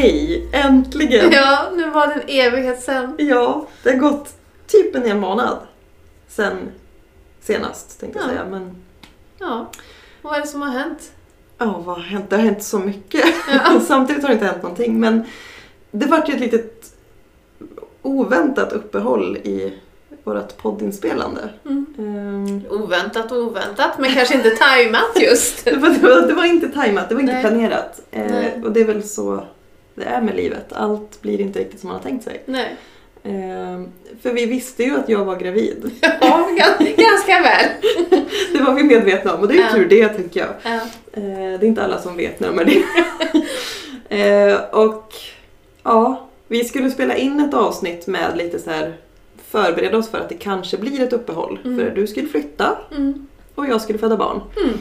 Hej! Äntligen! Ja, nu var det en evighet sen. Ja, det har gått typ en hel månad sen senast tänkte jag Ja. säga. Men Ja. Vad är det som har hänt? ja, vad har hänt? Det har hänt så mycket. Ja. Samtidigt har det inte hänt någonting. Men det vart ju ett litet oväntat uppehåll i vårt poddinspelande. Mm. Ehm, Oväntat och oväntat, men kanske inte tajmat just. det, var, det, var, det var inte tajmat, det var inte Nej. planerat. Eh, och det är väl så det är med livet. Allt blir inte riktigt som man har tänkt sig. Nej. Ehm, för vi visste ju att jag var gravid. Ja, gan- ganska väl. Det var vi medvetna om och det är ju Ja. tur det tycker jag. Ja. Eh, det är inte alla som vet när de är det. eh, och ja, vi skulle spela in ett avsnitt med lite så här förbereda oss för att det kanske blir ett uppehåll. Mm. För du skulle flytta Mm. och jag skulle föda barn. Mm.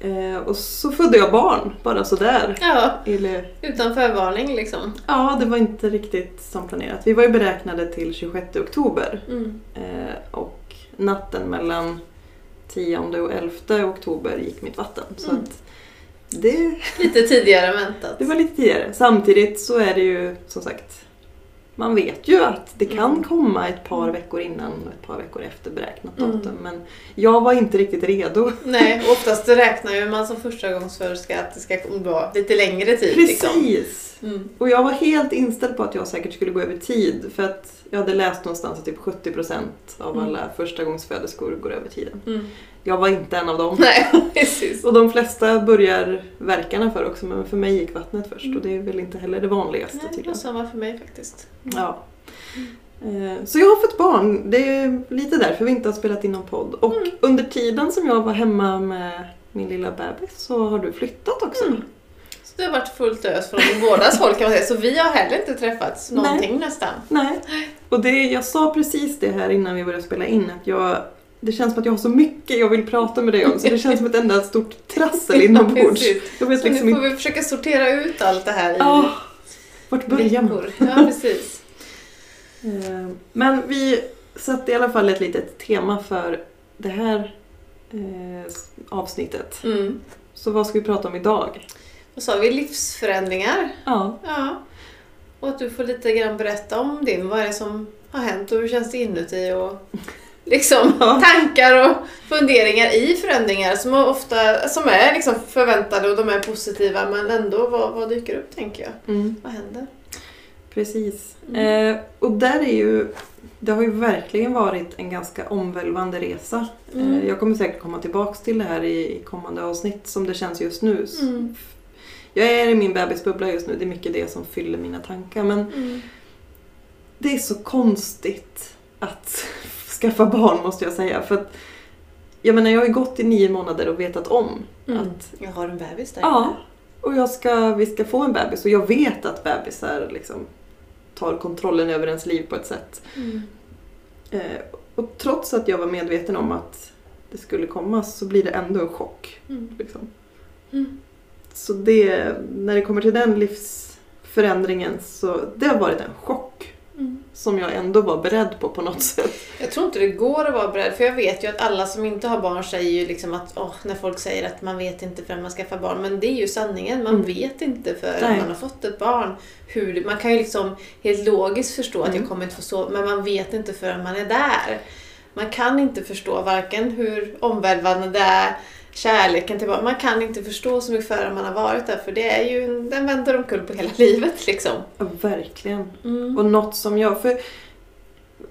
Eh, och så födde jag barn, bara sådär. Ja, Eller, utan förvarning liksom. ja, det var inte riktigt som planerat. Vi var ju beräknade till 26 oktober. Mm. Eh, och natten mellan 10 och 11 oktober gick mitt vatten. Så Mm. att det, Lite tidigare än väntat. det var lite tidigare. Samtidigt så är det ju som sagt man vet ju att det kan Mm. komma ett par Mm. veckor innan och ett par veckor efter beräknat Mm. datum. Men jag var inte riktigt redo. Nej, oftast räknar ju man som förstagångsföderska att det ska vara lite längre tid. Liksom. Precis! Mm. Och jag var helt inställd på att jag säkert skulle gå över tid för att jag hade läst någonstans att typ 70% av Mm. alla förstagångsföderskor går över tiden. Mm. Jag var inte en av dem. Nej, precis. Och de flesta börjar verkarna för också men för mig gick vattnet först Mm. och det är väl inte heller det vanligaste Nej, det var samma för mig faktiskt. Ja. Eh, Så jag har fått barn, det är lite därför vi inte har spelat in någon podd. Och Mm. under tiden som jag var hemma med min lilla bebis så har du flyttat också. Mm. Så det har varit fullt ös från bådas håll kan man säga. Så vi har heller inte träffats Nej. någonting nästan. Nej. Och det, jag sa precis det här innan vi började spela in att jag det känns som att jag har så mycket jag vill prata med dig om så det känns som ett enda stort trassel inombords. Precis. Jag vet Så nu liksom får vi försöka sortera ut allt det här i Ja, vart börjar man? Ja, precis. Eh, Men vi satte i alla fall ett litet tema för det här eh, avsnittet. Mm. Så vad ska vi prata om idag? Vad sa vi? Livsförändringar. Ja, Ja. Och att du får lite grann berätta om din. Vad är det som har hänt och hur känns det inuti? Och liksom Ja. tankar och funderingar i förändringar som ofta som är liksom förväntade och de är positiva men ändå vad, vad dyker upp tänker jag. mm, Vad händer? precis. Mm. Eh, och där är ju, det har ju verkligen varit en ganska omvälvande resa. Mm. Eh, jag kommer säkert komma tillbaks till det här i, i kommande avsnitt som det känns just nu. Mm. Jag är i min bebisbubbla just nu, det är mycket det som fyller mina tankar. Men Mm. det är så konstigt att skaffa barn måste jag säga. För att, jag menar, jag har ju gått i nio månader och vetat om Mm. att Jag har en bebis där ja, och jag ska, vi ska få en bebis och jag vet att bebisar liksom tar kontrollen över ens liv på ett sätt. Mm. Eh, och trots att jag var medveten om att det skulle komma så blir det ändå en chock. Mm. Liksom. Mm. Så det, när det kommer till den livsförändringen så det har varit en chock. Som jag ändå var beredd på på något sätt. Jag tror inte det går att vara beredd, för jag vet ju att alla som inte har barn säger ju liksom att åh, när folk säger att man vet inte förrän man skaffar barn, men det är ju sanningen. Man Mm. vet inte förrän man har fått ett barn. Hur, man kan ju liksom helt logiskt förstå att Mm. jag kommer inte få sova, men man vet inte förrän man är där. Man kan inte förstå varken hur omvälvande det är, kärleken till barn. Man kan inte förstå så mycket förrän man har varit där, för det är ju, en- den vänder omkull på hela livet liksom. Ja, verkligen. Mm. Och något som jag... För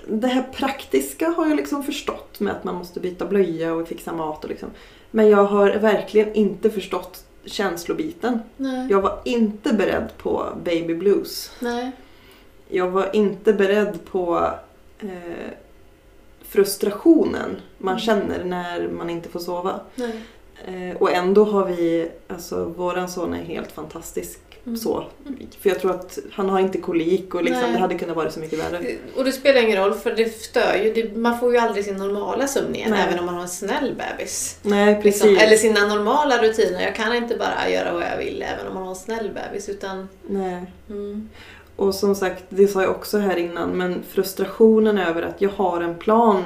det här praktiska har jag liksom förstått med att man måste byta blöja och fixa mat och liksom. Men jag har verkligen inte förstått känslobiten. Nej. Jag var inte beredd på baby blues. Nej. Jag var inte beredd på eh, frustrationen man Mm. känner när man inte får sova. Eh, och ändå har vi, alltså våran son är helt fantastisk Mm. så. För jag tror att han har inte kolik och liksom, Nej. det hade kunnat vara så mycket värre. Och det spelar ingen roll för det stör ju. Det, man får ju aldrig sin normala sömn igen Nej. även om man har en snäll bebis. Nej, precis. Liksom, eller sina normala rutiner. Jag kan inte bara göra vad jag vill även om man har en snäll bebis. Utan, Nej. mm, Och som sagt, det sa jag också här innan, men frustrationen över att jag har en plan,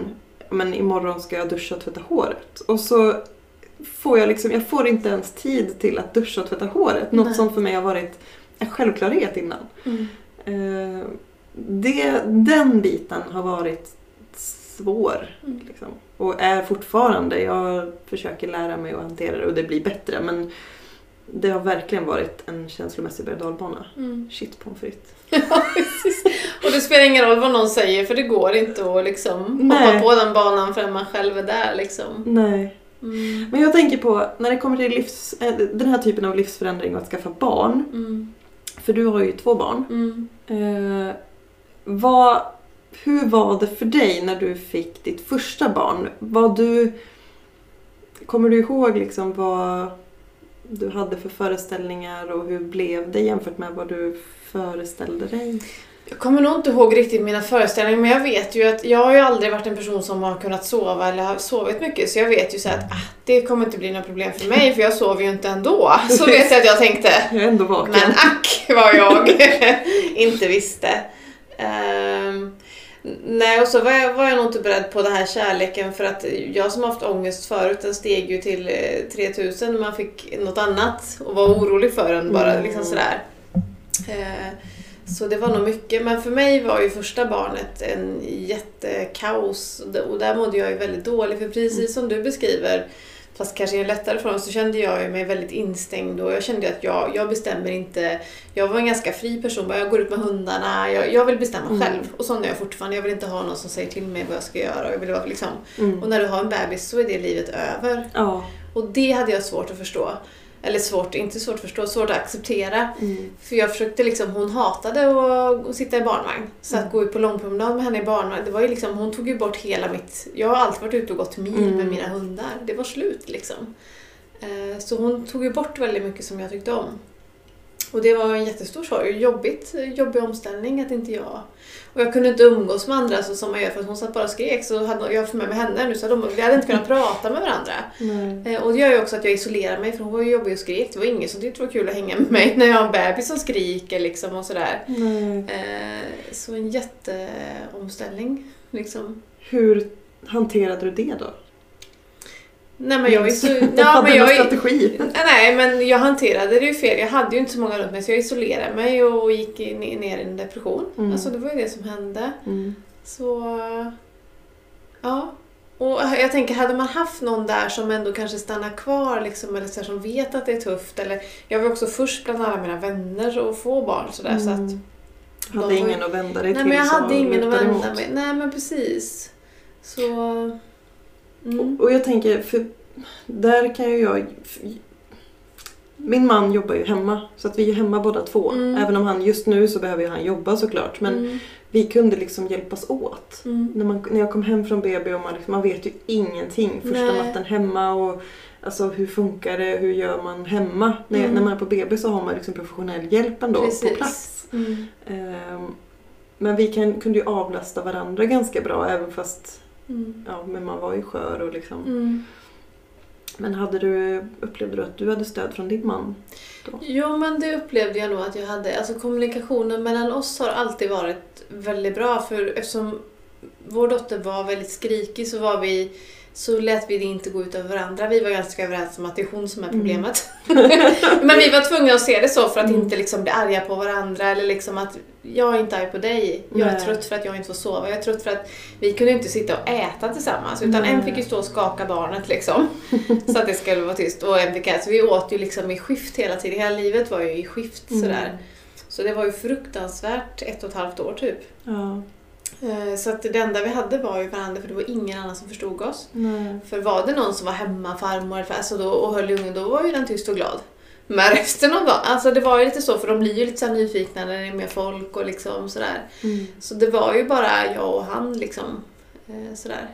men imorgon ska jag duscha och tvätta håret. Och så får jag liksom, jag får inte ens tid till att duscha och tvätta håret. Något Nej. som för mig har varit en självklarhet innan. Mm. Eh, det, den biten har varit svår. Mm. Liksom. Och är fortfarande. Jag försöker lära mig att hantera det och det blir bättre. Men det har verkligen varit en känslomässig berg. Mm. Shit pommes frites. Ja, precis. Och det spelar ingen roll vad någon säger för det går inte att liksom Nej. hoppa på den banan förrän man själv är där. Liksom. Nej. Mm. Men jag tänker på när det kommer till livs, eh, den här typen av livsförändring och att skaffa barn. Mm. För du har ju två barn. Mm. Eh, vad, hur var det för dig när du fick ditt första barn? Var du, kommer du ihåg liksom vad du hade för föreställningar och hur blev det jämfört med vad du föreställde dig? Jag kommer nog inte ihåg riktigt mina föreställningar men jag vet ju att jag har ju aldrig varit en person som har kunnat sova eller har sovit mycket så jag vet ju så att ah, det kommer inte bli några problem för mig för jag sover ju inte ändå. Så vet jag att jag tänkte. Jag är ändå vaken. Men ack vad jag inte visste. Ehm, nej, och så var jag, var jag nog inte beredd på den här kärleken för att jag som haft ångest förut, den steg ju till eh, 3000 när man fick något annat och var orolig för den bara. Mm. Liksom sådär. Eh, så det var nog mycket. Men för mig var ju första barnet en jättekaos och där mådde jag ju väldigt dåligt. För precis som du beskriver, fast kanske i en lättare form, så kände jag mig väldigt instängd och jag kände att jag, jag bestämmer inte. Jag var en ganska fri person, jag går ut med hundarna, jag, jag vill bestämma Mm. själv. Och sån är jag fortfarande. Jag vill inte ha någon som säger till mig vad jag ska göra. Jag vill vara liksom. Mm. Och när du har en bebis så är det livet över. Ja. Och det hade jag svårt att förstå. Eller svårt, inte svårt att förstå, svårt att acceptera. Mm. För jag försökte liksom, hon hatade att, att sitta i barnvagn. Så att Mm. gå ut på långpromenad med henne i barnvagn, det var ju liksom, hon tog ju bort hela mitt... Jag har alltid varit ute och gått mil Mm. med mina hundar. Det var slut liksom. Eh, Så hon tog ju bort väldigt mycket som jag tyckte om. Och det var en jättestor sorg. Jobbigt, jobbig omställning att inte jag... Och jag kunde inte umgås med andra så som man gör för att hon satt bara och skrek. Så hade jag för med mig henne nu så de, vi hade inte kunnat prata med varandra. Eh, Och det gör ju också att jag isolerar mig för hon var ju jobbig och skrek. Det var ingen som tyckte det var kul att hänga med mig när jag har en bebis som skriker liksom och sådär. Eh, Så en jätteomställning liksom. Hur hanterade du det då? Nej men jag är så... Ja, men jag strategi. nej men jag hanterade det ju fel. Jag hade ju inte så många runt mig så jag isolerade mig och gick ner i en depression. Mm. Alltså det var ju det som hände. Mm. Så... Ja. Och jag tänker, hade man haft någon där som ändå kanske stannar kvar liksom, eller så som vet att det är tufft. Eller, jag var också först bland alla mina vänner att få barn sådär. Så att, Mm. de Hade ingen att vända dig nej till men jag hade ingen att vända mig. Nej men precis. Så... Mm. Och, och jag tänker, för där kan ju jag... Min man jobbar ju hemma, så att vi är hemma båda två. Mm. Även om han just nu så behöver han jobba såklart. Men Mm. vi kunde liksom hjälpas åt. Mm. När, man, när jag kom hem från BB och man, man vet ju ingenting första Nej. natten hemma. Och, alltså hur funkar det? Hur gör man hemma? När, Mm. när man är på BB så har man liksom professionell hjälp ändå Precis. på plats. Mm. Ehm, men vi kan, kunde ju avlasta varandra ganska bra även fast Mm. ja, men man var ju skör och liksom. Mm. Men hade du, upplevde du att du hade stöd från din man? Jo men det upplevde jag nog att jag hade. Alltså kommunikationen mellan oss har alltid varit väldigt bra för eftersom vår dotter var väldigt skrikig så var vi så lät vi det inte gå ut över varandra. Vi var ganska överens om att det är hon som är Mm. problemet. Men vi var tvungna att se det så för att Mm. inte liksom bli arga på varandra eller liksom att jag är inte arg på dig. Jag är Nej. trött för att jag inte får sova. Jag är trött för att vi kunde inte sitta och äta tillsammans utan Nej. en fick ju stå och skaka barnet liksom. så att det skulle vara tyst och en fick äta. Så vi åt ju liksom i skift hela tiden. Hela livet var ju i skift Mm. sådär. Så det var ju fruktansvärt ett och ett halvt år typ. Ja. Eh, Så att det enda vi hade var ju varandra för det var ingen annan som förstod oss. Nej. För var det någon som var hemma, farmor alltså då, och höll i ungen, då var ju den tyst och glad. Men resten av dagen, alltså det var ju lite så för de blir ju lite så nyfikna när det är mer folk och liksom sådär. Mm. Så det var ju bara jag och han liksom. eh, Sådär.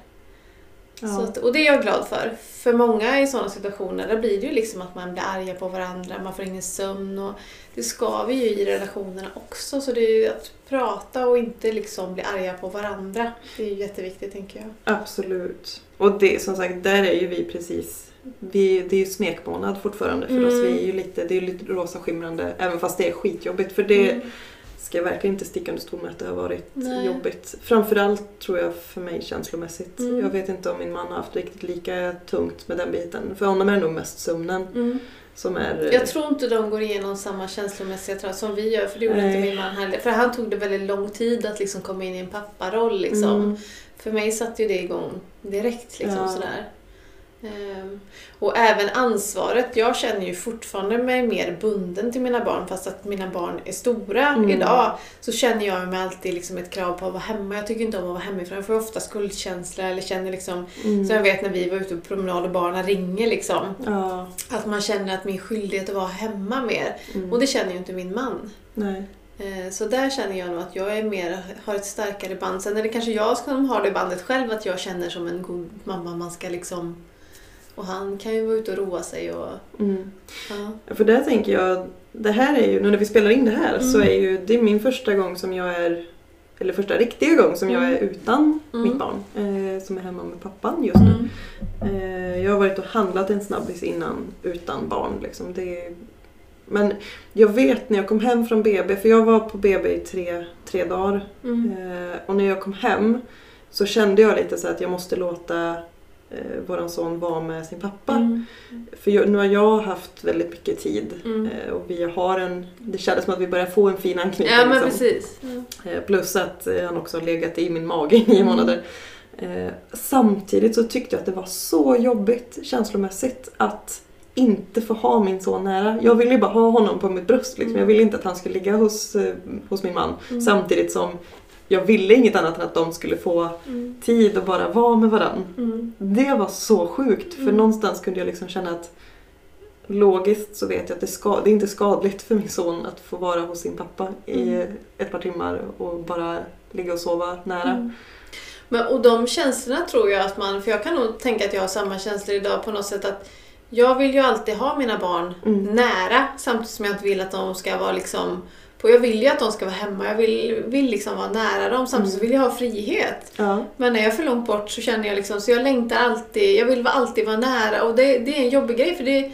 Ja. Att, och det är jag glad för. För många i sådana situationer där blir det ju liksom att man blir arga på varandra, man får ingen sömn och det ska vi ju i relationerna också. Så det är ju att prata och inte liksom bli arga på varandra. Det är ju jätteviktigt tänker jag. Absolut. Och det som sagt, där är ju vi precis vi, det är ju smekmånad fortfarande för Mm. oss. Vi är ju lite, det är ju lite rosa skimrande även fast det är skitjobbigt. För det Mm. Ska jag verkligen inte sticka under stol med att det har varit Nej. jobbigt. Framförallt tror jag för mig känslomässigt. Mm. Jag vet inte om min man har haft riktigt lika tungt med den biten. För honom är det nog mest sömnen Mm. som är... Jag tror inte de går igenom samma känslomässiga trauma som vi gör, för det gjorde Nej. inte min man heller. För han tog det väldigt lång tid att liksom komma in i en papparoll. Liksom. Mm. För mig satte ju det igång direkt. Liksom, Ja. sådär. Ehm, och även ansvaret. Jag känner ju fortfarande mig mer bunden till mina barn fast att mina barn är stora Mm. idag. Så känner jag mig alltid liksom ett krav på att vara hemma. Jag tycker inte om att vara hemifrån. Jag får ofta skuldkänsla eller känner liksom... Mm. Så jag vet när vi var ute på promenad och barnen ringer liksom. Ja. Att man känner att min skyldighet att vara hemma mer. Mm. Och det känner ju inte min man. Nej. Eh, Så där känner jag nog att jag är mer, har ett starkare band. Sen är det kanske jag som har det bandet själv, att jag känner som en god mamma. Man ska liksom... Och han kan ju vara ute och roa sig och... Mm. Ja. För där tänker jag, det här är ju, nu när vi spelar in det här så Mm. är ju det är min första gång som jag är, eller första riktiga gång som jag är Mm. utan Mm. mitt barn. Eh, som är hemma med pappan just nu. Mm. Eh, jag har varit och handlat en snabbis innan utan barn. Liksom. Det är... Men jag vet när jag kom hem från BB, för jag var på BB i tre, tre dagar. Mm. Eh, och när jag kom hem så kände jag lite så att jag måste låta eh, våran son vara med sin pappa. Mm. För jag, nu har jag haft väldigt mycket tid Mm. eh, och vi har en, det kändes som att vi börjar få en fin anknytning. Ja men liksom. precis. Eh, Plus att eh, han också har legat i min mage i nio Mm. månader. Eh, Samtidigt så tyckte jag att det var så jobbigt känslomässigt att inte få ha min son nära. Jag ville ju bara ha honom på mitt bröst. Liksom. Mm. Jag ville inte att han skulle ligga hos, eh, hos min man. Mm. Samtidigt som jag ville inget annat än att de skulle få Mm. tid att bara vara med varandra. Mm. Det var så sjukt för Mm. någonstans kunde jag liksom känna att logiskt så vet jag att det, ska, det är inte skadligt för min son att få vara hos sin pappa i Mm. ett par timmar och bara ligga och sova nära. Mm. Men, och de känslorna tror jag att man, för jag kan nog tänka att jag har samma känslor idag på något sätt att jag vill ju alltid ha mina barn Mm. nära samtidigt som jag inte vill att de ska vara liksom på, jag vill ju att de ska vara hemma, jag vill, vill liksom vara nära dem samtidigt så vill jag ha frihet. Ja. Men när jag är för långt bort så känner jag liksom, så jag längtar alltid, jag vill alltid vara nära och det, det är en jobbig grej för det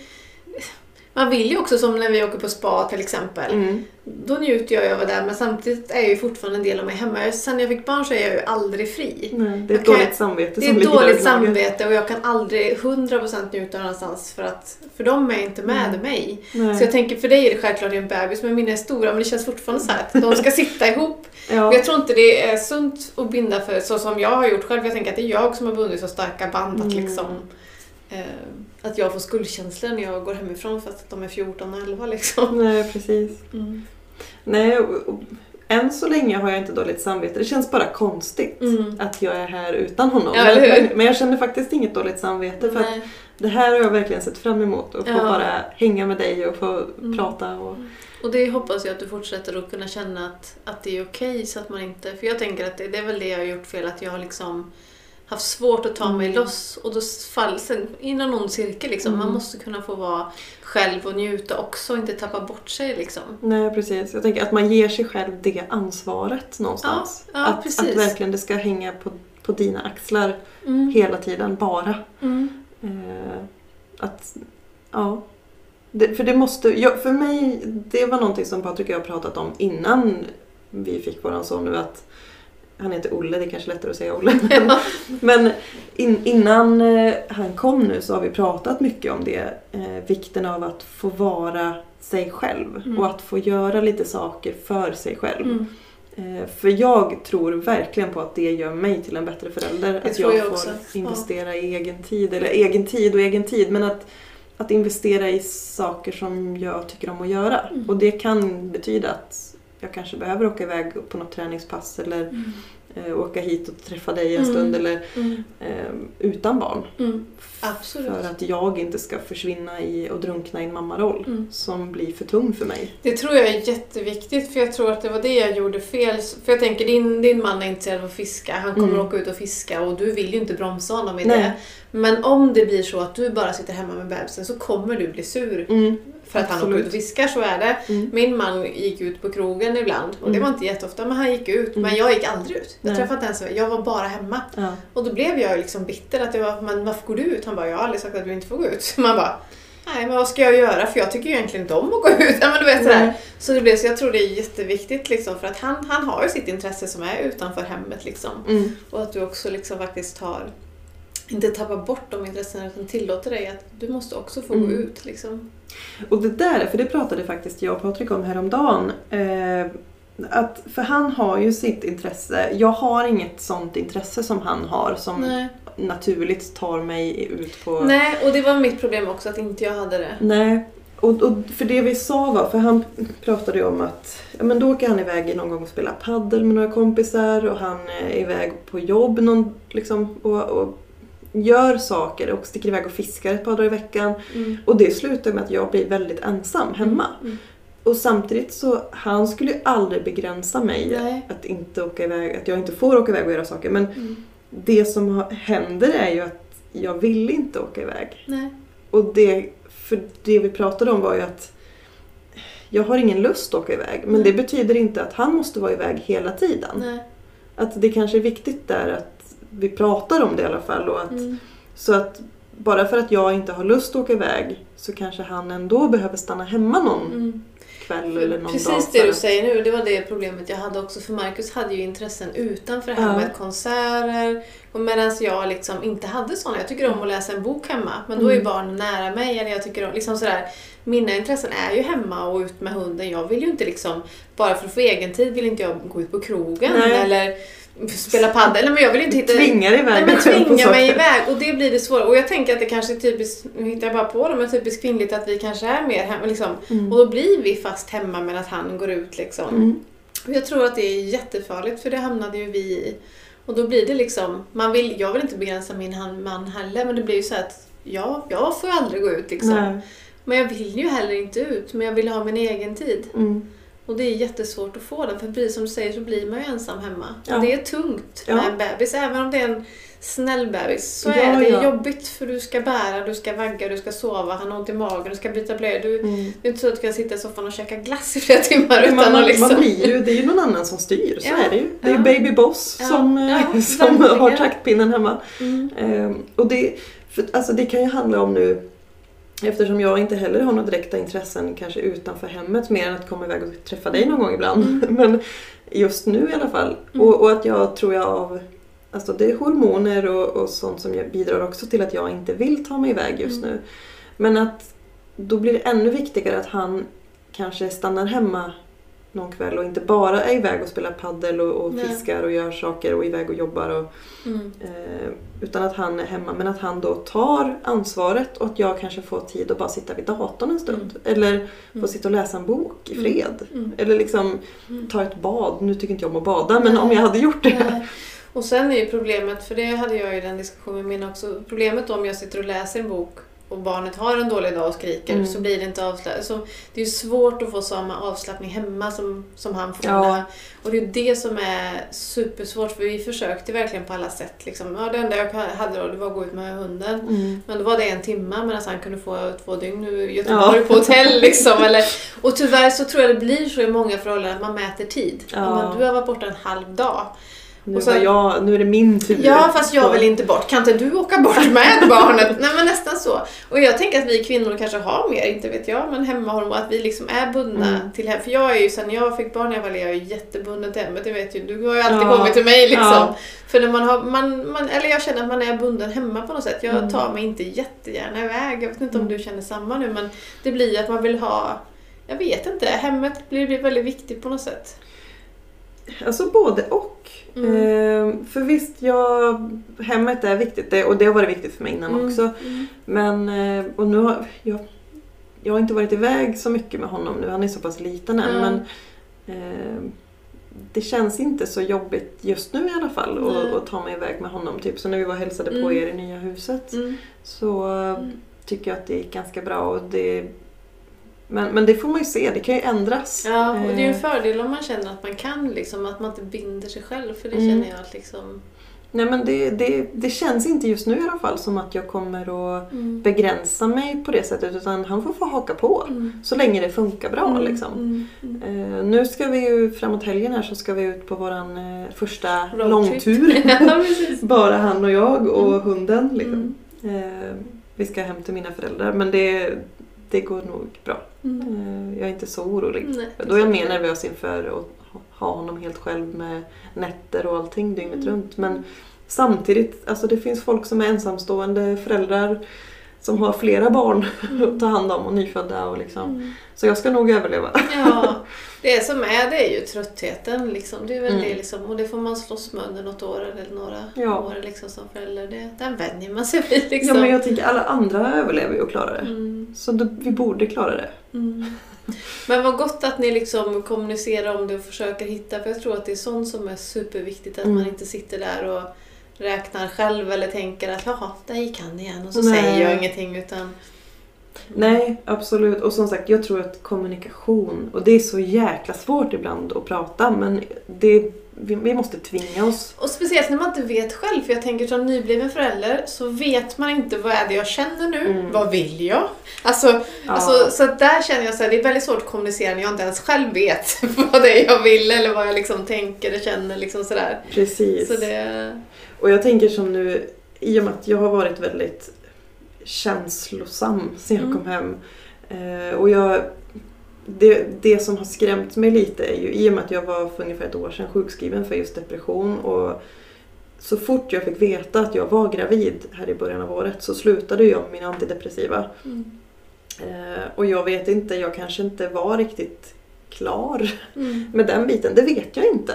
man vill ju också som när vi åker på spa till exempel. Mm. Då njuter jag av att vara där men samtidigt är jag ju fortfarande en del av mig hemma. Sen jag fick barn så är jag ju aldrig fri. Nej, det är ett dåligt samvete Det är som ett ligger dåligt där i magen. samvete och jag kan aldrig 100% njuta någonstans för att för de är inte med Mm. mig. Nej. Så jag tänker för dig är det självklart en bebis men mina är stora men det känns fortfarande så här att de ska sitta ihop. ja. Jag tror inte det är sunt att binda för så som jag har gjort själv. Jag tänker att det är jag som har bundit så starka band att Mm. liksom eh, att jag får skuldkänslor när jag går hemifrån fast att de är 14 och 11 liksom. Nej, precis. Nej, och, och, än så länge har jag inte dåligt samvete. Det känns bara konstigt Mm. att jag är här utan honom. Ja, men, men, jag känner faktiskt inget dåligt samvete. För att Nej. det här har jag verkligen sett fram emot. Att få Ja. bara hänga med dig och få Mm. prata. Och, Och det hoppas jag att du fortsätter att kunna känna att, att det är okej så att man inte... För jag tänker att det, det är väl det jag har gjort fel, att jag har liksom haft svårt att ta mig Mm. loss och då faller sen in i ond cirkel liksom. Man Mm. måste kunna få vara själv och njuta också och inte tappa bort sig liksom. Nej, precis. Jag tänker att man ger sig själv det ansvaret någonstans. Ja, ja, att, precis. att verkligen det ska hänga på, på dina axlar Mm. hela tiden, bara. Mm. Eh, att, ja. Det, för det måste, jag, för mig, det var någonting som Patrik och jag pratat om innan vi fick våran son nu att han heter Olle, det är kanske lättare att säga Olle. Ja. Men in, innan eh, han kom nu så har vi pratat mycket om det. Eh, vikten av att få vara sig själv Mm. och att få göra lite saker för sig själv. Mm. Eh, för jag tror verkligen på att det gör mig till en bättre förälder. att tror jag, jag får också. investera i egen tid. Eller egen tid och egen tid. Men att, att investera i saker som jag tycker om att göra. Mm. Och det kan betyda att jag kanske behöver åka iväg på något träningspass eller Mm. eh, åka hit och träffa dig en Mm. stund. Eller eh, utan barn. Mm. Absolut. För att jag inte ska försvinna i och drunkna i en mammaroll Mm. som blir för tung för mig. Det tror jag är jätteviktigt för jag tror att det var det jag gjorde fel. För jag tänker din, din man är intresserad av att fiska, han kommer Mm. åka ut och fiska och du vill ju inte bromsa honom i Nej. det. Men om det blir så att du bara sitter hemma med bebisen så kommer du bli sur. Mm. För att han åker Absolut. ut och fiskar, så är det. Mm. Min man gick ut på krogen ibland och det Mm. var inte jätteofta men han gick ut. Mm. Men jag gick aldrig ut. Jag Nej. träffade inte ens, jag var bara hemma. Ja. Och då blev jag liksom bitter att jag var, men varför går du ut? Han bara, jag har aldrig sagt att du inte får gå ut. Man bara, nej men vad ska jag göra? För jag tycker ju egentligen inte om att gå ut. Ja, men du vet sådär. Nej. Så det blev så jag tror det är jätteviktigt liksom för att han, han har ju sitt intresse som är utanför hemmet liksom. Mm. Och att du också liksom faktiskt tar inte tappa bort de intressena utan tillåter dig att du måste också få gå Mm. ut. Liksom. Och det där, för det pratade faktiskt jag och Patrik om häromdagen. Eh, att, för han har ju sitt intresse. Jag har inget sånt intresse som han har som Nej. naturligt tar mig ut på... Nej, och det var mitt problem också att inte jag hade det. Nej. Och, och för det vi sa var, för han pratade ju om att ja, men då åker han iväg någon gång och spelar paddel med några kompisar och han är iväg på jobb någon, liksom, och, och gör saker och sticker iväg och fiskar ett par dagar i veckan. Mm. Och det slutar med att jag blir väldigt ensam hemma. Mm. Och samtidigt så, han skulle ju aldrig begränsa mig Nej. att inte åka iväg, att jag inte får åka iväg och göra saker. Men Mm. det som händer är ju att jag vill inte åka iväg. Nej. Och det, för det vi pratade om var ju att jag har ingen lust att åka iväg. Men Nej. det betyder inte att han måste vara iväg hela tiden. Att det kanske är viktigt där att vi pratar om det i alla fall. Och att, Mm. Så att bara för att jag inte har lust att åka iväg så kanske han ändå behöver stanna hemma någon Mm. kväll eller någon dag. Precis för det du säger nu, det var det problemet jag hade också. För Marcus hade ju intressen utanför Ja. med konserter. Medan jag liksom inte hade sådana. Jag tycker om att läsa en bok hemma. Men då är Mm. barnen nära mig. Eller jag tycker om, liksom sådär, mina intressen är ju hemma och ut med hunden. Jag vill ju inte liksom, bara för att få egen tid vill inte jag gå ut på krogen Nej. eller spela padel. Nej, men jag vill inte hitta... Tvingar iväg Nej men dig tvinga mig iväg och det blir det svåra. Och jag tänker att det kanske är typiskt, nu hittar jag bara på det, men typiskt kvinnligt att vi kanske är mer hemma liksom. Mm. Och då blir vi fast hemma medan han går ut liksom. Mm. Och jag tror att det är jättefarligt för det hamnade ju vi i. Och då blir det liksom, man vill, jag vill inte begränsa min man heller men det blir ju så att ja, jag får ju aldrig gå ut liksom. Nej. Men jag vill ju heller inte ut, men jag vill ha min egen tid. Mm. Och det är jättesvårt att få den, för precis som du säger så blir man ju ensam hemma. Ja. Och det är tungt Ja. med en bebis, även om det är en snäll bebis. Så är det ja. jobbigt för du ska bära, du ska vagga, du ska sova, han har ont i magen, du ska byta blöjor. Du, Mm. det är inte så att du kan sitta i soffan och käka glass i flera timmar utan man, att liksom... man blir ju, det är ju någon annan som styr, så är det ju. Det är ja. baby boss som, eh, som har taktpinnen hemma. Mm. Ehm, och det, för, alltså det kan ju handla om nu, eftersom jag inte heller har några direkta intressen kanske utanför hemmet mer än att komma iväg och träffa dig någon gång ibland. Men just nu i alla fall. Mm. Och, och att jag tror jag av Alltså det är hormoner och, och sånt som bidrar också till att jag inte vill ta mig iväg just Mm. nu. Men att då blir det ännu viktigare att han kanske stannar hemma någon kväll och inte bara är iväg och spelar paddel och, och fiskar och gör saker och iväg och jobbar. Och, Mm. Eh, utan att han är hemma, men att han då tar ansvaret och att jag kanske får tid att bara sitta vid datorn en stund. Eller få Mm. sitta och läsa en bok i Mm. fred. Mm. Eller liksom Mm. ta ett bad. Nu tycker inte jag om att bada, men om jag hade gjort det. Och sen är ju problemet, för det hade jag ju den diskussionen med också, problemet om jag sitter och läser en bok och barnet har en dålig dag och skriker Mm. så blir det inte avslappnat. Så det är svårt att få samma avslappning hemma som, som han får. Ja. Och det är det som är supersvårt för vi försökte verkligen på alla sätt. Liksom. Ja, det enda jag hade då det var att gå ut med hunden. Mm. Men då var det en timme medan han kunde få två dygn nu i Göteborg på hotell. Liksom, eller, och tyvärr så tror jag det blir så i många förhållanden att man mäter tid. Ja. Ja. Men du har varit borta en halv dag. Nu, Och sen- jag, nu är det min tur. Ja, fast jag vill inte bort. Kan inte du åka bort med barnet? Nej, men nästan så. Och jag tänker att vi kvinnor kanske har mer, inte vet jag, men hemmahormon, att vi liksom är bundna Mm. till hem. För jag är ju, sen jag fick barn jag var jag är ju jättebunden till hemmet, det vet ju du. har ju alltid Ja. kommit till mig liksom. Ja. För när man har, man, man, eller jag känner att man är bunden hemma på något sätt. Jag Mm. tar mig inte jättegärna iväg. Jag vet inte om Mm. du känner samma nu, men det blir ju att man vill ha jag vet inte, hemmet blir väldigt viktigt på något sätt. Alltså både och. Mm. Eh, för visst, jag, hemmet är viktigt det, och det har varit viktigt för mig innan Mm. också. Mm. Men, eh, och nu har jag, jag har inte varit iväg så mycket med honom nu, han är så pass liten än. Mm. Men eh, det känns inte så jobbigt just nu i alla fall att, ta mig iväg med honom. Typ så när vi var och hälsade på Mm. er i nya huset Mm. så Mm. tycker jag att det gick ganska bra. Och det, men, men det får man ju se, det kan ju ändras. Ja, och det är ju en Eh, fördel om man känner att man kan, liksom, att man inte binder sig själv. För det Mm. känner jag att liksom... Nej men det, det, det känns inte just nu i alla fall som att jag kommer att Mm. begränsa mig på det sättet utan han får få haka på. Mm. Så länge det funkar bra Mm, liksom. Eh, nu ska vi ju framåt helgen här så ska vi ut på våran eh, första Roadtrip. långtur. ja. Bara han och jag och Mm. hunden. Liksom. Eh, vi ska hem till mina föräldrar men det, det går nog bra. Mm. Eh, jag är inte så orolig. Nej, Då är jag mer nervös inför att ha- honom helt själv med nätter och allting dygnet Mm. runt. Men samtidigt, alltså det finns folk som är ensamstående föräldrar som har flera barn att ta hand om och nyfödda och liksom. Mm. Så jag ska nog överleva. Ja, det som är det är ju tröttheten. Liksom. Det är väl Mm. det liksom. Och det får man slåss med under något år eller några Ja. år liksom, som förälder. Det, den vänjer man sig vid Ja liksom. men jag tänker alla andra överlever ju och klarar det. Mm. Så då, vi borde klara det. Mm. Men vad gott att ni liksom kommunicerar om det och försöker hitta, för jag tror att det är sånt som är superviktigt, att Mm. man inte sitter där och räknar själv eller tänker att jaha, där gick han igen och så Nej. säger jag ingenting utan... Nej, absolut. Och som sagt, jag tror att kommunikation, och det är så jäkla svårt ibland att prata men det, vi, vi måste tvinga oss. Och speciellt när man inte vet själv, för jag tänker som nybliven förälder så vet man inte vad är det jag känner nu, Mm. vad vill jag? Alltså, Ja, alltså, så att där känner jag så här, det är väldigt svårt att kommunicera när jag inte ens själv vet vad det är jag vill eller vad jag liksom tänker och känner liksom sådär. precis. Så det... Och jag tänker som nu, i och med att jag har varit väldigt känslosam sen jag Mm. kom hem. Eh, och jag, det, det som har skrämt mig lite är ju i och med att jag var för ungefär ett år sedan sjukskriven för just depression och så fort jag fick veta att jag var gravid här i början av året så slutade jag med mina antidepressiva. Mm. Eh, och jag vet inte, jag kanske inte var riktigt klar Mm. med den biten. Det vet jag inte.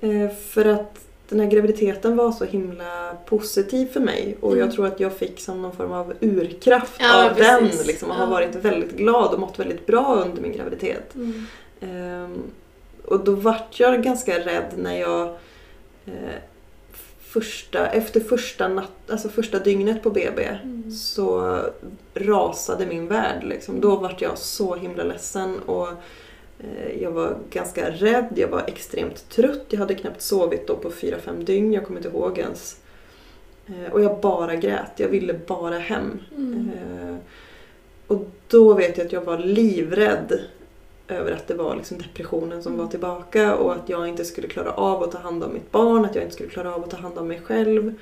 Eh, för att den här graviditeten var så himla positiv för mig och Mm. jag tror att jag fick som någon form av urkraft Ja, av precis. den. Liksom, och Ja. har varit väldigt glad och mått väldigt bra under min graviditet. Mm. Ehm, och då vart jag ganska rädd när jag eh, första, efter första, natt, alltså första dygnet på BB Mm. så rasade min värld. Liksom. Då vart jag så himla ledsen och jag var ganska rädd, jag var extremt trött. Jag hade knappt sovit då på 4-5 dygn, jag kommer inte ihåg ens. Eh, och jag bara grät, jag ville bara hem. Mm. Eh, och då vet jag att jag var livrädd över att det var liksom depressionen som Mm. var tillbaka och att jag inte skulle klara av att ta hand om mitt barn, att jag inte skulle klara av att ta hand om mig själv.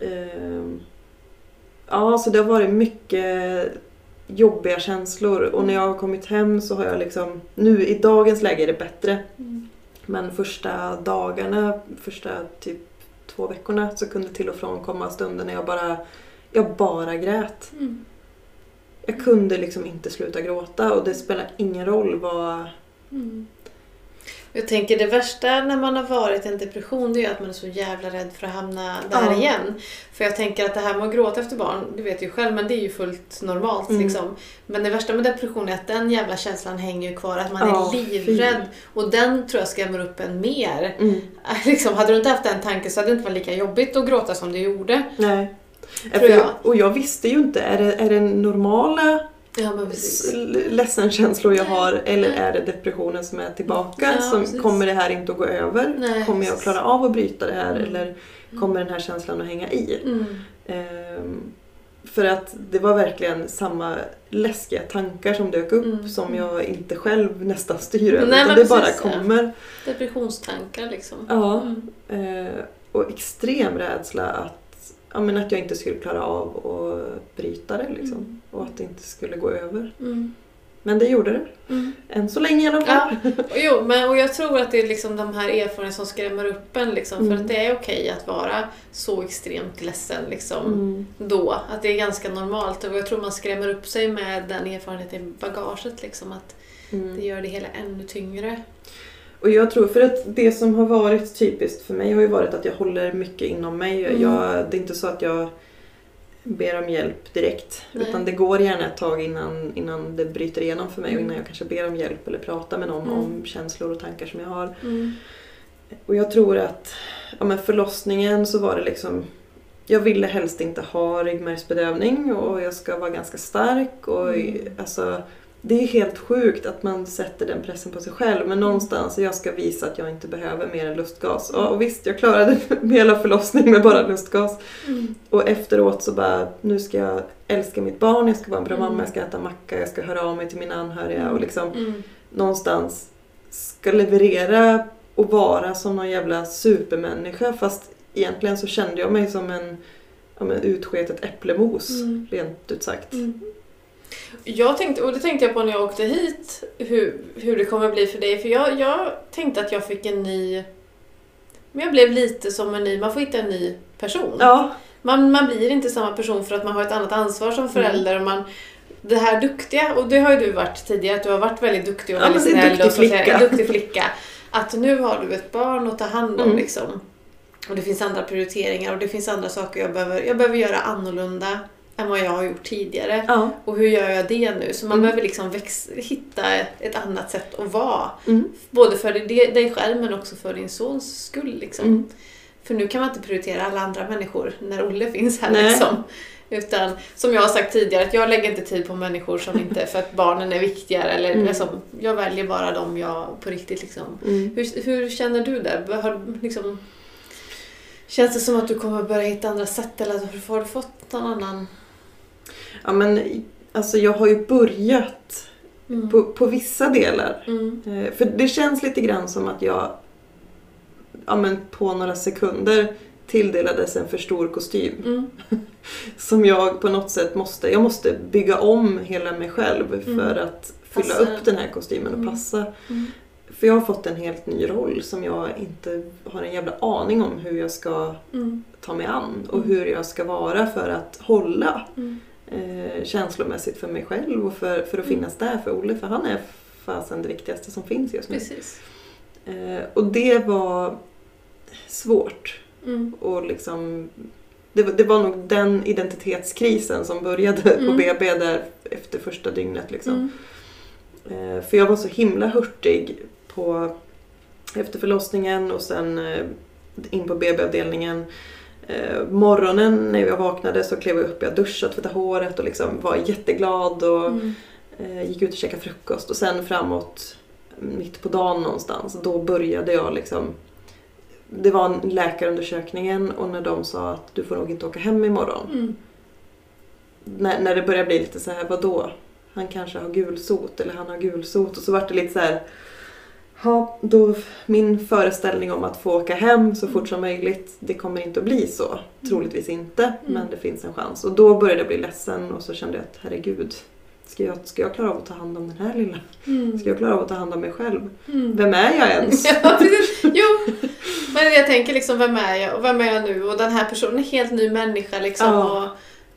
Mm. Ja, så det har varit mycket jobbiga känslor och när jag har kommit hem så har jag liksom, nu i dagens läge är det bättre. Mm. Men första dagarna, första typ två veckorna så kunde till och från komma stunder när jag bara, jag bara grät. Mm. Jag kunde liksom inte sluta gråta och det spelar ingen roll vad... Mm. Jag tänker det värsta när man har varit i en depression det är att man är så jävla rädd för att hamna där Ja. igen. För jag tänker att det här med att gråta efter barn, du vet ju själv, men det är ju fullt normalt Mm. liksom. Men det värsta med depression är att den jävla känslan hänger ju kvar, att man Ja, är fy. livrädd. Och den tror jag skrämmer upp en mer. Mm, Liksom, hade du inte haft den tanken så hade det inte varit lika jobbigt att gråta som du gjorde. nej. Tror jag. Och jag visste ju inte, är det, är det normala Ja ledsenkänslor jag har eller är det depressionen som är tillbaka? Ja, som, precis. kommer det här inte att gå över? Nej, kommer jag att klara av att bryta det här Mm. eller kommer den här känslan att hänga i? Mm. Ehm, för att det var verkligen samma läskiga tankar som dök upp Mm. som jag inte själv nästan styr över. Nej, utan det bara precis, ja. kommer. Depressionstankar liksom. Ja. Mm. Eh, och extrem rädsla att, ja, men att jag inte skulle klara av att bryta det. Liksom. Mm. Och att det inte skulle gå över. Mm. Men det gjorde det. Mm. Än så länge i alla fall. Ja, och jo, men, och jag tror att det är liksom de här erfarenheterna som skrämmer upp en. Liksom, Mm. För att det är okej att vara så extremt ledsen liksom, Mm. då. Att det är ganska normalt. Och jag tror man skrämmer upp sig med den erfarenheten i bagaget. Liksom, att Mm. det gör det hela ännu tyngre. Och jag tror, för att det som har varit typiskt för mig har ju varit att jag håller mycket inom mig. Mm. Jag, det är inte så att jag ber om hjälp direkt. Nej. Utan det går gärna ett tag innan, innan det bryter igenom för mig och Mm. innan jag kanske ber om hjälp eller pratar med någon Mm. om känslor och tankar som jag har. Mm. Och jag tror att ja, men förlossningen så var det liksom Jag ville helst inte ha ryggmärgsbedövning och jag ska vara ganska stark och Mm. alltså det är helt sjukt att man sätter den pressen på sig själv men någonstans jag ska visa att jag inte behöver mer än lustgas. Ja, och visst, jag klarade hela förlossningen med bara lustgas. Mm. Och efteråt så bara, nu ska jag älska mitt barn, jag ska vara en bra Mm. mamma, jag ska äta macka, jag ska höra av mig till mina anhöriga och liksom Mm. någonstans ska leverera och vara som någon jävla supermänniska fast egentligen så kände jag mig som en ja, men utsketet äpplemos, Mm. rent ut sagt. Mm. Jag tänkte, och det tänkte jag på när jag åkte hit, hur, hur det kommer bli för dig. För jag, jag tänkte att jag fick en ny Men jag blev lite som en ny, man får hitta en ny person. Ja, Man, man blir inte samma person för att man har ett annat ansvar som förälder. Och man, det här duktiga, och det har ju du varit tidigare, att du har varit väldigt duktig och Ja, väldigt snäll och. En duktig flicka. Att nu har du ett barn att ta hand om Mm. liksom. Och det finns andra prioriteringar och det finns andra saker jag behöver, jag behöver göra annorlunda än vad jag har gjort tidigare. ja. Och hur gör jag det nu? Så man Mm. behöver liksom väx- hitta ett annat sätt att vara. Mm. Både för dig själv men också för din sons skull. Liksom. Mm. För nu kan man inte prioritera alla andra människor när Olle finns här. Nej. Liksom. Utan som jag har sagt tidigare, att jag lägger inte tid på människor som inte, för att barnen är viktigare. Eller, Mm. liksom, jag väljer bara dem jag på riktigt liksom. Mm. Hur, hur känner du där? Har, liksom, känns det som att du kommer börja hitta andra sätt eller har du fått någon annan? Ja men alltså jag har ju börjat Mm. på, på vissa delar. Mm. Eh, För det känns lite grann som att jag ja, men på några sekunder tilldelades en för stor kostym. Mm. Som jag på något sätt måste, jag måste bygga om hela mig själv för Mm. att fylla Passa upp den. här kostymen och Mm. passa. Mm. För jag har fått en helt ny roll som jag inte har en jävla aning om hur jag ska ta mig an och hur jag ska vara för att hålla. Eh, känslomässigt för mig själv och för, för att Mm. finnas där för Olle för han är fasen det viktigaste som finns just nu. Precis. Eh, och det var svårt. Mm. Och liksom, det, var- det var nog den identitetskrisen som började på Mm. BB där efter första dygnet. Liksom. Mm. Eh, för jag var så himla hurtig på, efter förlossningen och sen eh, in på BB-avdelningen. Eh, morgonen när jag vaknade så klev jag upp, jag duschade, tvättade håret och liksom var jätteglad och Mm. eh, gick ut och käkade frukost. Och sen framåt mitt på dagen någonstans, då började jag liksom det var en läkarundersökningen och när de sa att du får nog inte åka hem imorgon. Mm. När, när det började bli lite så här, vad då? Han kanske har gulsot eller han har gulsot. Och så vart det lite så här, ja, då min föreställning om att få åka hem så fort som möjligt, det kommer inte att bli så. Troligtvis inte, men det finns en chans. Och då började jag bli ledsen och så kände jag att herregud, ska jag, ska jag klara av att ta hand om den här lilla? Mm. Ska jag klara av att ta hand om mig själv? Mm. Vem är jag ens? Ja, precis. Jo, men jag tänker liksom, vem är jag och vem är jag nu? Och den här personen är en helt ny människa liksom. Ja.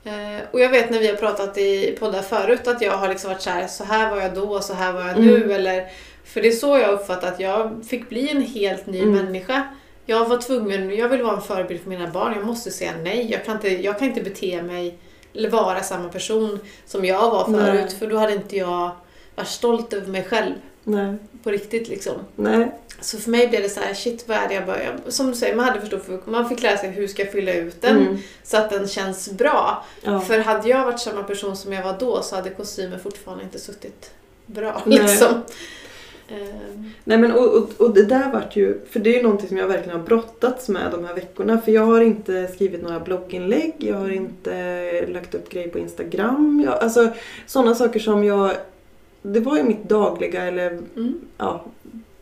Och, eh, och jag vet när vi har pratat i poddar förut att jag har liksom varit så här, så här var jag då, så här var jag nu. Mm. Eller, för det är så jag uppfattar att jag fick bli en helt ny Mm. människa. Jag var tvungen, jag vill vara en förebild för mina barn. Jag måste säga nej. Jag kan inte, jag kan inte bete mig eller vara samma person som jag var förut. Nej. För då hade inte jag varit stolt över mig själv Nej, på riktigt liksom. nej. Så för mig blev det så här, shit vad är det jag börjar... Som du säger, man hade förstått för man fick lära sig hur ska jag fylla ut den Mm. så att den känns bra. Ja. För hade jag varit samma person som jag var då så hade kostymen fortfarande inte suttit bra. Liksom. Ehm, Nej men och, och, och det där vart ju, för det är ju någonting som jag verkligen har brottats med de här veckorna. För jag har inte skrivit några blogginlägg, jag har inte lagt upp grejer på Instagram. Jag, alltså sådana saker som jag, det var ju mitt dagliga eller mm. ja,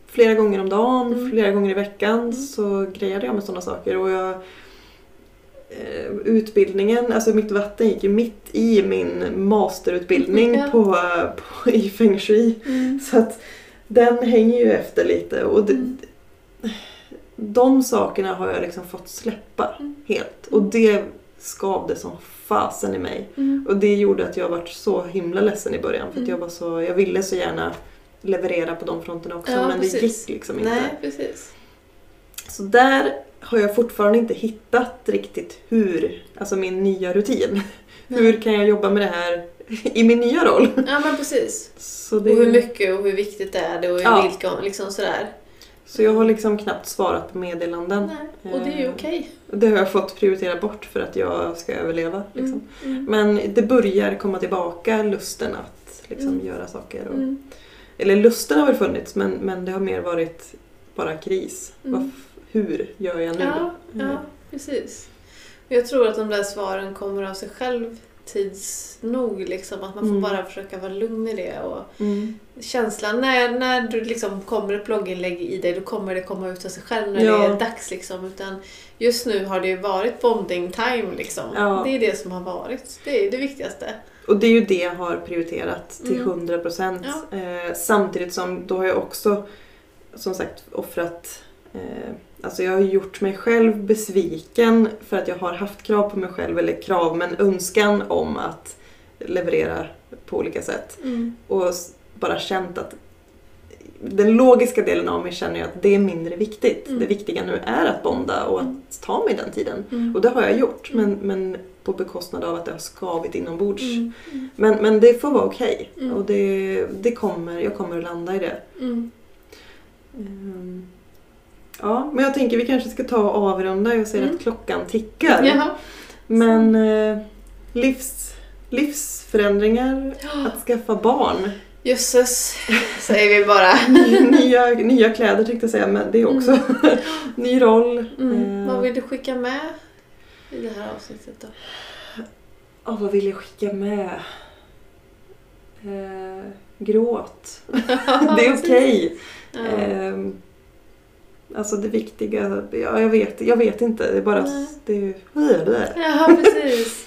flera gånger om dagen, Mm. flera gånger i veckan Mm. så grejade jag med sådana saker. Och jag, eh, utbildningen, alltså mitt vatten gick ju mitt i min masterutbildning Ja. på, på, i feng shui. Mm. Så att den hänger ju efter lite och det, Mm. de sakerna har jag liksom fått släppa Mm. helt. Och det skavde som fasen i mig. Mm. Och det gjorde att jag vart så himla ledsen i början för att Mm. jag var så, jag ville så gärna leverera på de fronterna också Ja, men det precis. gick liksom inte. Nej, precis. Så där har jag fortfarande inte hittat riktigt hur, alltså min nya rutin. Hur kan jag jobba med det här i min nya roll? Ja, men precis. Det, Och hur mycket och hur viktigt det är det och Ja. vilka, liksom sådär. så jag har liksom knappt svarat på meddelanden. Nej. Och det är ju Eh, okej. Det har jag fått prioritera bort för att jag ska överleva. Liksom. Mm. Mm. Men det börjar komma tillbaka, lusten att liksom, Mm. göra saker. Och, Mm. Eller lusten har väl funnits men, men det har mer varit bara kris. Mm. Vad f- hur gör jag nu? Ja, Mm. ja, precis. Och Jag tror att de där svaren kommer av sig själv tids nog. Liksom. Att man får Mm. bara försöka vara lugn i det. Och Mm. känslan, när, när du liksom kommer ett blogginlägg i dig, då kommer det komma ut av sig själv när Ja. det är dags. Liksom. Utan just nu har det ju varit bonding time. Liksom. Ja. Det är det som har varit. Det är det viktigaste. Och det är ju det jag har prioriterat till Mm. 100 procent. Ja. Eh, samtidigt som då har jag också som sagt offrat eh, Alltså jag har gjort mig själv besviken för att jag har haft krav på mig själv, eller krav men önskan om att leverera på olika sätt. Mm. Och bara känt att den logiska delen av mig känner att det är mindre viktigt. Mm. Det viktiga nu är att bonda och Mm. att ta mig den tiden. Mm. Och det har jag gjort, Mm. men, men på bekostnad av att det har skavit inombords. Mm. Mm. Men, men det får vara okej. Mm. Och det, det kommer, jag kommer att landa i det. Mm. Ja, men jag tänker vi kanske ska ta och avrunda. Jag ser Mm. att klockan tickar. Jaha. Men eh, livs, livsförändringar, Ja. att skaffa barn. Jösses, säger vi bara. nya, nya kläder tänkte jag säga, men det är också ny roll. Mm. Eh, Vad vill du skicka med i det här avsnittet då? ja, vad vill jag skicka med? Eh, gråt. det är okej. Ja. Ehm, alltså det viktiga, ja, jag, vet, jag vet inte. Det är bara... Nej. Det är. Ja, precis.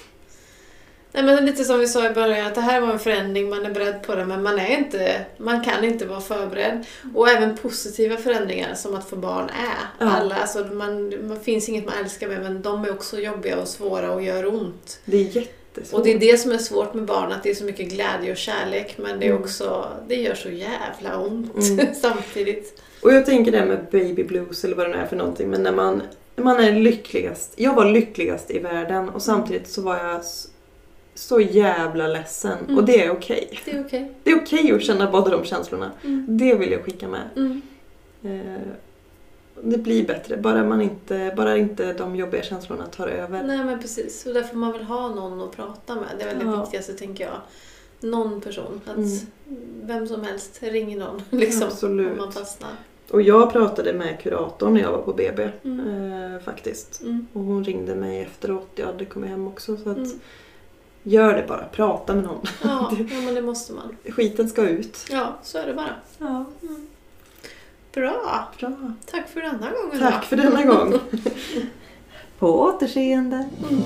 Nej, men lite som vi sa i början, att det här var en förändring, man är beredd på det, men man, är inte, man kan inte vara förberedd. Och även positiva förändringar, som att få barn är. Ja. Alla, alltså, man, man finns inget man älskar med, men de är också jobbiga och svåra och gör ont. Det är jättesvårt. Och det är det som är svårt med barn, att det är så mycket glädje och kärlek, men det är Mm. också, det gör så jävla ont Mm. samtidigt. Och jag tänker det här med baby blues eller vad det nu är för någonting. Men när man, när man är lyckligast. Jag var lyckligast i världen och samtidigt så var jag så jävla ledsen. Mm. Och det är okej. Det är okej. Det är okej att känna båda de känslorna. Mm. Det vill jag skicka med. Mm. Eh, det blir bättre, bara, man inte, bara inte de jobbiga känslorna tar över. Nej men precis, och där får man väl ha någon att prata med. Det är väl det Ja. viktigaste tänker jag. Någon person. Att Mm. Vem som helst ringer någon liksom, Absolut. om man fastnar. Och jag pratade med kuratorn när jag var på BB. Mm. Eh, faktiskt. Mm. Och hon ringde mig efteråt. Jag hade kommit hem också. Så att, Mm. Gör det bara, prata med någon. Ja, ja, men det måste man. Skiten ska ut. Ja, så är det bara. Ja, Mm. Bra! bra. Tack för denna gången Tack för denna gång. På återseende. då. Mm.